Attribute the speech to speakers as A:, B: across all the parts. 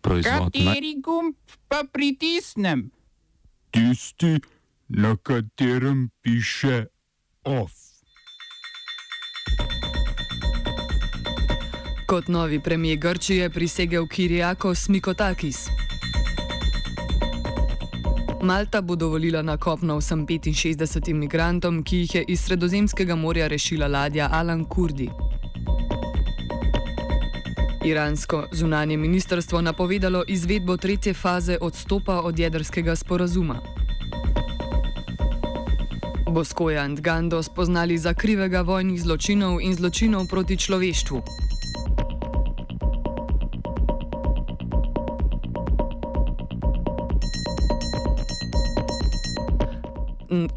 A: Proizvod naj...
B: Kateri gumb pa pritisnem?
C: Tisti, na katerem piše OF.
D: Kot novi premijer Grčije prisegel Kirijakos Mikotakis. Malta bo dovolila na kopno vsem 65 imigrantom, ki jih je iz Sredozemskega morja rešila ladja Alan Kurdi. Iransko zunanje ministrstvo napovedalo izvedbo tretje faze odstopa od jedrskega sporazuma. Boskoja in Gando spoznali za krivega vojnih zločinov in zločinov proti človeštvu.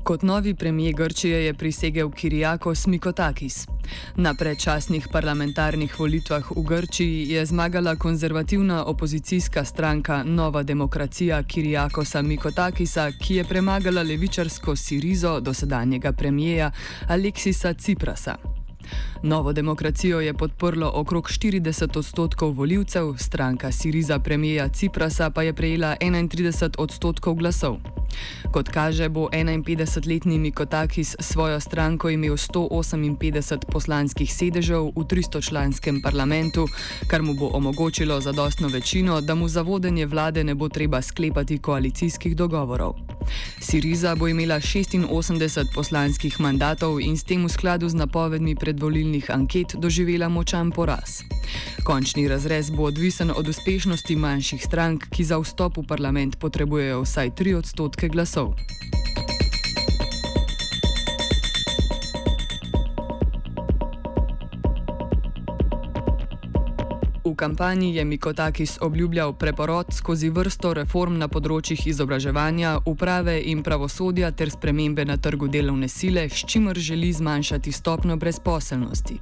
D: Kot novi premijer Grčije je prisegel Kirijakos Mikotakis. Na predčasnih parlamentarnih volitvah v Grčiji je zmagala konzervativna opozicijska stranka Nova demokracija Kirijakosa Mikotakisa, ki je premagala levičarsko Sirizo dosedanjega premijeja Aleksisa Ciprasa. Novo demokracijo je podprlo okrog 40 odstotkov voljivcev, stranka Siriza premijeja Ciprasa pa je prejela 31 odstotkov glasov. Kot kaže, bo 51-letni Mikotakis svojo stranko imel 158 poslanskih sedežev v 300-članskem parlamentu, kar mu bo omogočilo zadostno večino, da mu za vodenje vlade ne bo treba sklepati koalicijskih dogovorov. Siriza bo imela 86 poslanskih mandatov in s tem v skladu z napovedmi predvolilnih anket doživela močan poraz. Končni razrez bo odvisen od uspešnosti manjših strank, ki za vstop v parlament potrebujejo vsaj 3 odstotke glasov. V kampanji je Mikotakis obljubljal preporod skozi vrsto reform na področjih izobraževanja, uprave in pravosodja ter spremembe na trgu delovne sile, s čimer želi zmanjšati stopno brezposelnosti.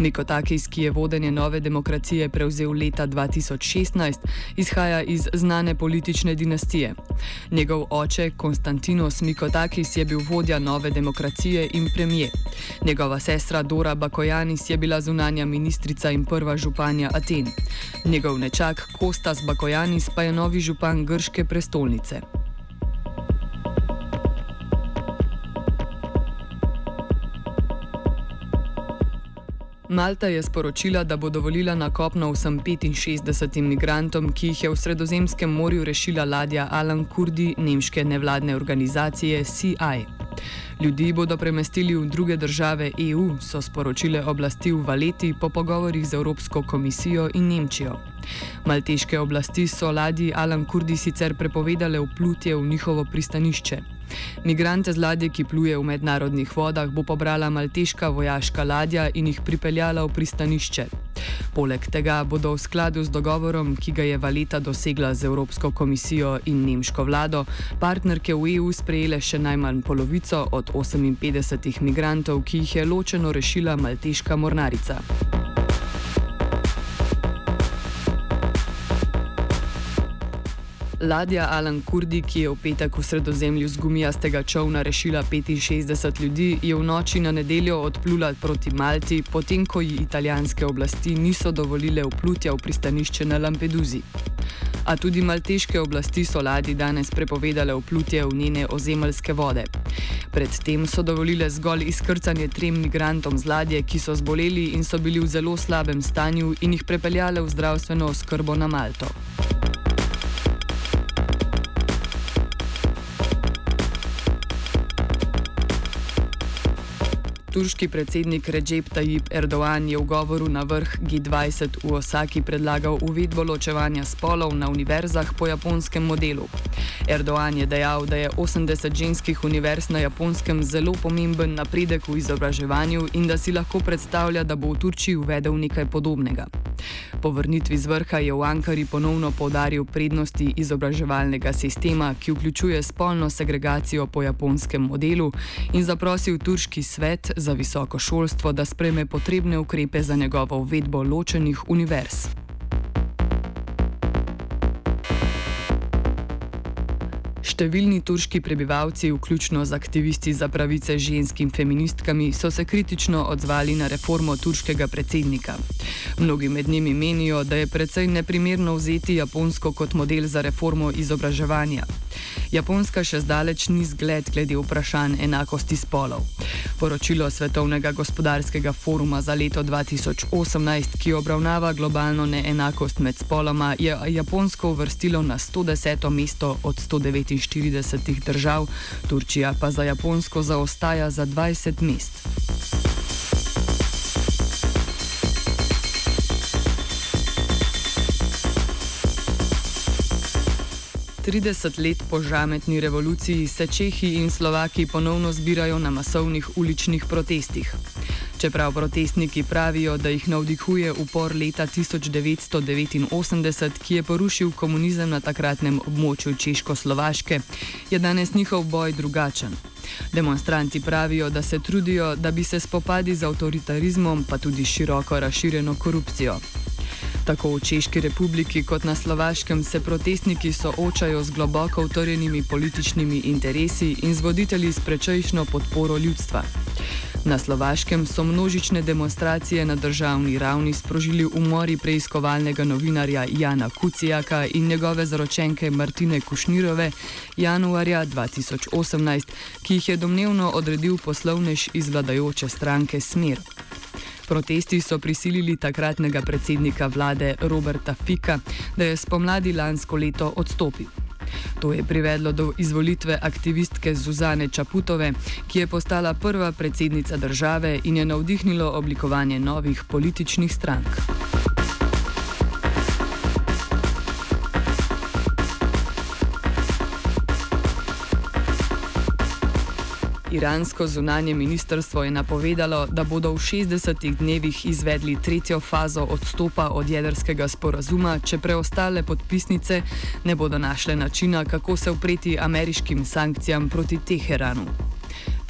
D: Mikotakis, ki je vodenje nove demokracije prevzel leta 2016, izhaja iz znane politične dinastije. Njegov oče Konstantinos Mikotakis je bil vodja nove demokracije in premije. Njegova sestra Dora Bakojanis je bila zunanja ministrica in prva županja Aten. Njegov nečak Kostas Bakojanis pa je novi župan grške prestolnice. Malta je sporočila, da bo dovolila na kopno vsem 65 imigrantom, ki jih je v Sredozemskem morju rešila ladja Alan Kurdi nemške nevladne organizacije CI. Ljudi bodo premestili v druge države EU, so sporočile oblasti v Valeti po pogovorih z Evropsko komisijo in Nemčijo. Malteške oblasti so ladji Alan Kurdi sicer prepovedale vplutje v njihovo pristanišče. Migrante z ladje, ki pluje v mednarodnih vodah, bo pobrala malteška vojaška ladja in jih pripeljala v pristanišče. Poleg tega bodo v skladu z dogovorom, ki ga je Valeta dosegla z Evropsko komisijo in nemško vlado, partnerke v EU sprejele še najmanj polovico od 58 migrantov, ki jih je ločeno rešila malteška mornarica. Ladja Alan Kurdi, ki je v petek v sredozemlju z gumijastega čovna rešila 65 ljudi, je v noči na nedeljo odplula proti Malti, potem ko ji italijanske oblasti niso dovolile vplutja v pristanišče na Lampeduzi. A tudi malteške oblasti so ladji danes prepovedale vplutje v njene ozemeljske vode. Predtem so dovolile zgolj izkrcanje trem migrantom z ladje, ki so zboleli in so bili v zelo slabem stanju, in jih prepeljale v zdravstveno oskrbo na Malto. Turški predsednik Recep Tayyip Erdoğan je v govoru na vrh G20 v Osaki predlagal uvedbo ločevanja spolov na univerzah po japonskem modelu. Erdoğan je dejal, da je 80 ženskih univerz na japonskem zelo pomemben napredek v izobraževanju in da si lahko predstavlja, da bo v Turčiji uvedel nekaj podobnega. Po vrnitvi z vrha je v Ankari ponovno povdaril prednosti izobraževalnega sistema, ki vključuje spolno segregacijo po japonskem modelu in zaprosil turški svet za visoko šolstvo, da spreme potrebne ukrepe za njegovo uvedbo ločenih univerz. Številni turški prebivalci, vključno z aktivisti za pravice žensk in feministkami, so se kritično odzvali na reformo turškega predsednika. Mnogi med njimi menijo, da je precej neprimerno vzeti Japonsko kot model za reformo izobraževanja. Japonska še zdaleč ni zgled glede vprašanj enakosti spolov. Poročilo Svetovnega gospodarskega foruma za leto 2018, ki obravnava globalno neenakost med spoloma, je Japonsko uvrstilo na 110. mesto od 149 držav, Turčija pa za Japonsko zaostaja za 20 mest. 30 let po žametni revoluciji se Čehi in Slovaki ponovno zbirajo na masovnih uličnih protestih. Čeprav protestniki pravijo, da jih navdihuje upor leta 1989, ki je porušil komunizem na takratnem območju Češko-Slovaške, je danes njihov boj drugačen. Demonstranti pravijo, da se trudijo, da bi se spopadi z avtoritarizmom, pa tudi široko razširjeno korupcijo. Tako v Češki republiki kot na Slovaškem se protestniki soočajo z globoko utorjenimi političnimi interesi in z voditelji s prečejšno podporo ljudstva. Na Slovaškem so množične demonstracije na državni ravni sprožili umori preiskovalnega novinarja Jana Kucijaka in njegove zaročenke Martine Kušnirove januarja 2018, ki jih je domnevno odredil poslovnež iz vladajoče stranke Smer. Protesti so prisilili takratnega predsednika vlade Roberta Fika, da je spomladi lansko leto odstopil. To je privedlo do izvolitve aktivistke Zuzane Čaputove, ki je postala prva predsednica države in je navdihnilo oblikovanje novih političnih strank. Iransko zunanje ministrstvo je napovedalo, da bodo v 60 dnevih izvedli tretjo fazo odstopa od jedrskega sporazuma, če preostale podpisnice ne bodo našle načina, kako se upreti ameriškim sankcijam proti Teheranu.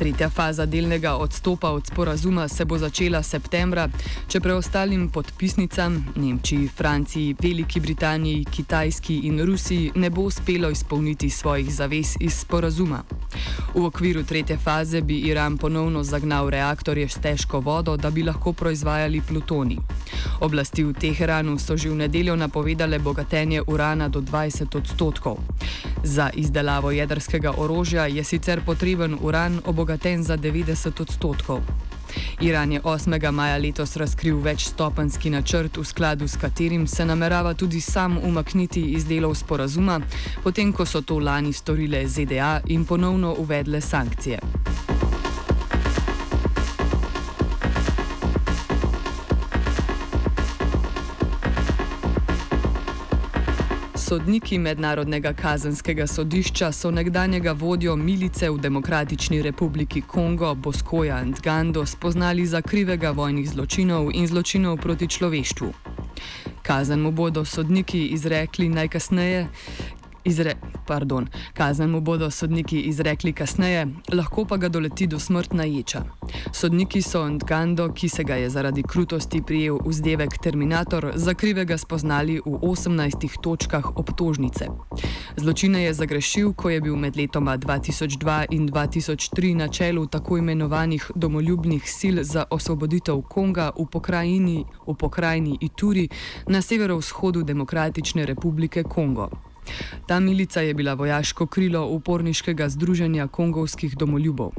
D: Tretja faza delnega odstopa od sporazuma se bo začela septembra, če preostalim podpisnicam Nemčiji, Franciji, Veliki Britaniji, Kitajski in Rusiji ne bo uspelo izpolniti svojih zavez iz sporazuma. V okviru tretje faze bi Iran ponovno zagnal reaktorje s težko vodo, da bi lahko proizvajali plutoni. Oblasti v Teheranu so že v nedeljo napovedale bogatenje urana do 20 odstotkov. Za izdelavo jedrskega orožja je sicer potreben uran obogaten za 90 odstotkov. Iran je 8. maja letos razkril večstopenski načrt, v skladu s katerim se namerava tudi sam umakniti iz delov sporazuma, potem ko so to lani storile ZDA in ponovno uvedle sankcije. Sodniki Mednarodnega kazenskega sodišča so nekdanjega vodjo milice v Demokratični republiki Kongo, Boskoja Ndgando, spoznali za krivega vojnih zločinov in zločinov proti človeštvu. Kazen mu bodo sodniki izrekli najkasneje, Izre, pardon, kazen mu bodo sodniki izrekli kasneje, lahko pa ga doleti do smrtna ječa. Sodniki so Ndgando, ki se ga je zaradi krutosti prijel vzdevek Terminator, za krivega spoznali v 18 točkah obtožnice. Zločine je zagrešil, ko je bil med letoma 2002 in 2003 na čelu tako imenovanih domoljubnih sil za osvoboditev Konga v pokrajini, v pokrajini Ituri na severovzhodu Demokratične republike Kongo. Ta milica je bila vojaško krilo uporniškega združenja kongovskih domoljubov.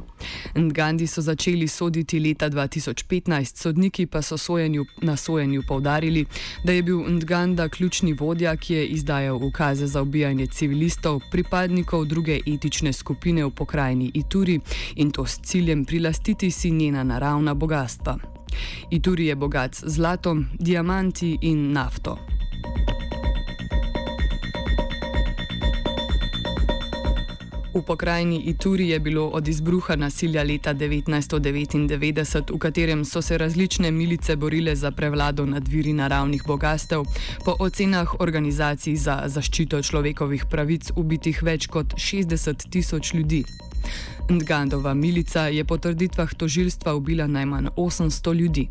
D: Ngandi so začeli soditi leta 2015, sodniki pa so sojenju, na sojenju povdarili, da je bil Nganda ključni vodja, ki je izdajal ukaze za ubijanje civilistov, pripadnikov druge etične skupine v pokrajini Ituri in to s ciljem prilastiti si njena naravna bogatstva. Ituri je bogat z zlatom, diamanti in nafto. V pokrajini Ituri je bilo od izbruha nasilja leta 1999, v katerem so se različne milice borile za prevlado nad viri naravnih bogastev, po ocenah organizacij za zaščito človekovih pravic ubitih več kot 60 tisoč ljudi. Ngandova milica je po trditvah tožilstva ubila najmanj 800 ljudi.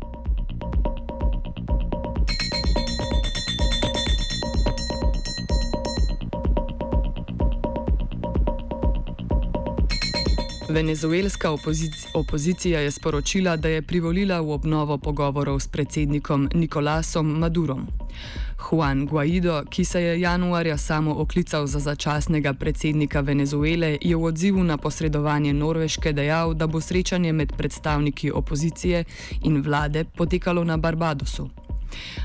D: Venezuelska opozic opozicija je sporočila, da je privolila v obnovo pogovorov s predsednikom Nikolasom Madurom. Juan Guaido, ki se je januarja samo oklical za začasnega predsednika Venezuele, je v odzivu na posredovanje Norveške dejal, da bo srečanje med predstavniki opozicije in vlade potekalo na Barbadosu.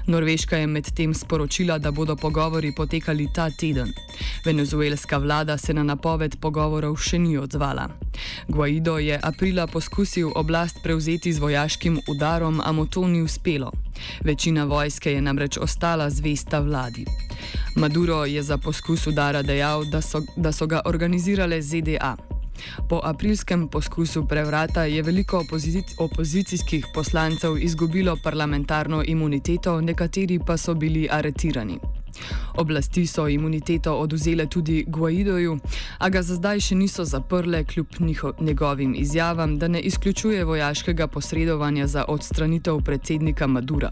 D: Norveška je medtem sporočila, da bodo pogovori potekali ta teden. Venezuelska vlada se na napoved pogovorov še ni odzvala. Guaido je aprila poskusil oblast prevzeti z vojaškim udarom, a mu to ni uspelo. Večina vojske je namreč ostala zvesta vladi. Maduro je za poskus udara dejal, da so, da so ga organizirale ZDA. Po aprilskem poskusu prevrata je veliko opozic opozicijskih poslancev izgubilo parlamentarno imuniteto, nekateri pa so bili aretirani. Oblasti so imuniteto oduzele tudi Guaidoju, a ga za zdaj še niso zaprle, kljub njegovim izjavam, da ne izključuje vojaškega posredovanja za odstranitev predsednika Madura.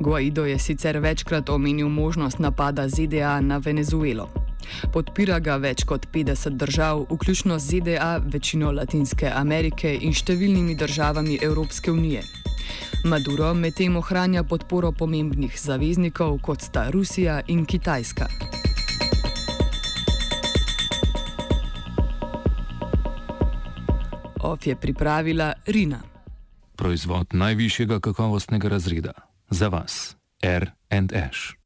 D: Guaido je sicer večkrat omenil možnost napada ZDA na Venezuelo. Podpira ga več kot 50 držav, vključno z ZDA, večino Latinske Amerike in številnimi državami Evropske unije. Maduro medtem ohranja podporo pomembnih zaveznikov, kot sta Rusija in Kitajska. OF je pripravila Rina.
A: Proizvod najvišjega kakovostnega razreda za vas, R&H.